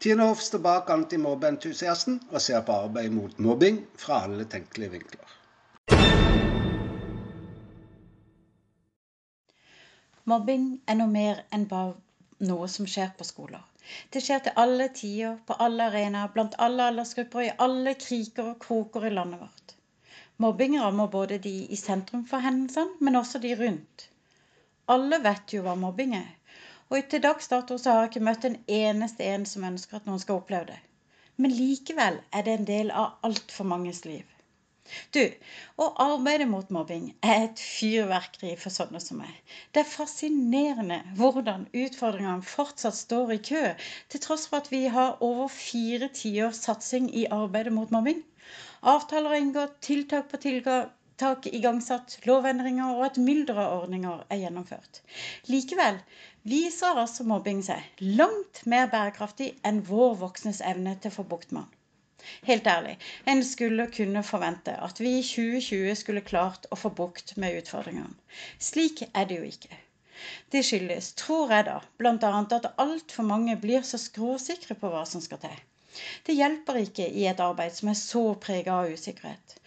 Tine Hoff står bak antimobbeentusiasten og ser på arbeid mot mobbing fra alle tenkelige vinkler. Mobbing er noe mer enn bare noe som skjer på skoler. Det skjer til alle tider, på alle arenaer, blant alle aldersgrupper, i alle kriker og kroker i landet vårt. Mobbing rammer både de i sentrum for hendelsene, men også de rundt. Alle vet jo hva mobbing er, og til dags dato så har jeg ikke møtt en eneste en som ønsker at noen skal oppleve det. Men likevel er det en del av altfor manges liv. Du, å arbeide mot mobbing er et fyrverkeri for sånne som meg. Det er fascinerende hvordan utfordringene fortsatt står i kø, til tross for at vi har over fire tiårs satsing i arbeidet mot mobbing. Avtaler er inngått, tiltak på tilgang, tiltak igangsatt, lovendringer og et mylder ordninger er gjennomført. Likevel viser altså mobbing seg langt mer bærekraftig enn vår voksnes evne til å få bukt med den. Helt ærlig, en skulle kunne forvente at vi i 2020 skulle klart å få bukt med utfordringene. Slik er det jo ikke. Det skyldes, tror jeg da, bl.a. at altfor mange blir så skråsikre på hva som skal til. Det hjelper ikke i et arbeid som er så prega av usikkerhet.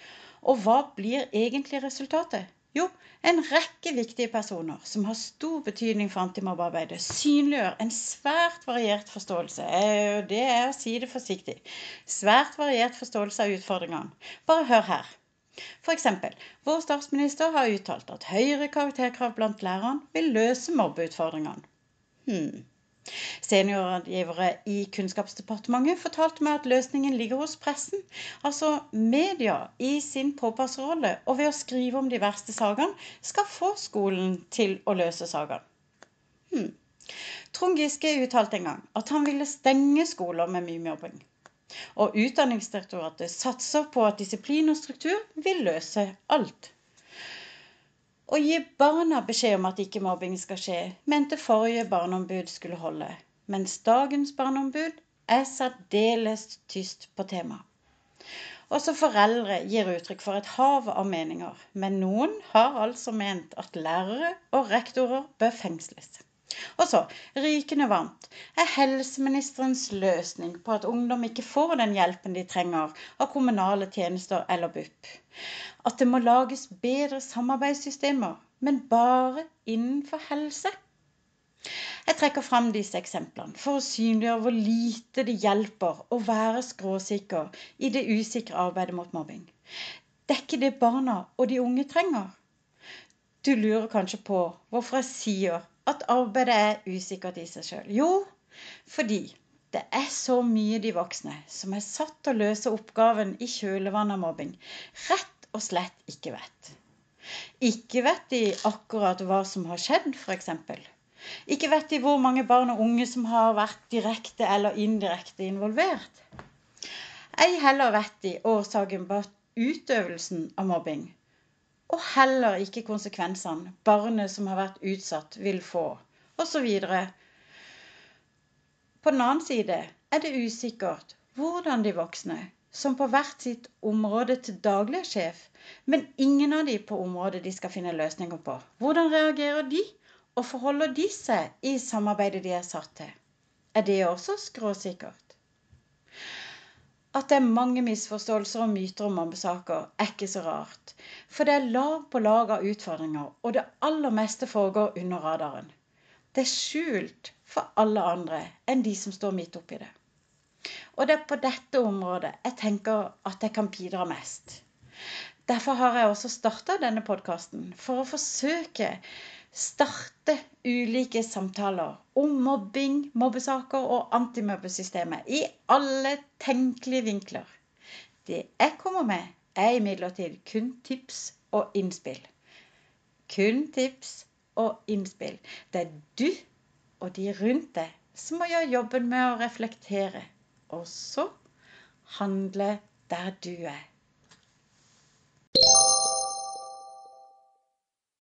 Og hva blir egentlig resultatet? Jo, en rekke viktige personer som har stor betydning for antimobbearbeidet, synliggjør en svært variert forståelse. Eh, det er å si det forsiktig. Svært variert forståelse av utfordringene. Bare hør her. F.eks. vår statsminister har uttalt at høyere karakterkrav blant lærerne vil løse mobbeutfordringene. Hmm. Seniorrådgivere i Kunnskapsdepartementet fortalte meg at løsningen ligger hos pressen, altså media, i sin påpassrolle og ved å skrive om de verste sakene, skal få skolen til å løse sakene. Hmm. Trond Giske uttalte en gang at han ville stenge skoler med mye mobbing. Og Utdanningsdirektoratet satser på at disiplin og struktur vil løse alt. Å gi barna beskjed om at ikke mobbing skal skje, mente forrige barneombud skulle holde, mens dagens barneombud er særdeles tyst på temaet. Også foreldre gir uttrykk for et hav av meninger, men noen har altså ment at lærere og rektorer bør fengsles. Og så, rykende varmt, er helseministerens løsning på at ungdom ikke får den hjelpen de trenger av kommunale tjenester eller BUP at det må lages bedre samarbeidssystemer, men bare innenfor helse. Jeg trekker fram disse eksemplene for å synliggjøre hvor lite det hjelper å være skråsikker i det usikre arbeidet mot mobbing. Det er ikke det barna og de unge trenger. Du lurer kanskje på hvorfor jeg sier at arbeidet er usikkert i seg sjøl. Jo, fordi det er så mye de voksne som er satt til å løse oppgaven i kjølvannet av mobbing, rett og slett ikke vet. Ikke vet de akkurat hva som har skjedd, f.eks. Ikke vet de hvor mange barn og unge som har vært direkte eller indirekte involvert. Ei heller vet de årsaken bak utøvelsen av mobbing. Og heller ikke konsekvensene barnet som har vært utsatt, vil få, osv. På den annen side er det usikkert hvordan de voksne som på hvert sitt område til daglig er sjef, men ingen av de på området de skal finne løsninger på. Hvordan reagerer de, og forholder de seg i samarbeidet de er satt til? Er det også skråsikkert? At det er mange misforståelser og myter om mobbesaker, er ikke så rart. For det er lag på lag av utfordringer, og det aller meste foregår under radaren. Det er skjult for alle andre enn de som står midt oppi det. Og det er på dette området jeg tenker at jeg kan bidra mest. Derfor har jeg også starta denne podkasten, for å forsøke starte ulike samtaler om mobbing, mobbesaker og antimobbesystemet i alle tenkelige vinkler. Det jeg kommer med, er imidlertid kun tips og innspill. Kun tips og innspill. Det er du og de rundt deg som må gjøre jobben med å reflektere og så handle der du er.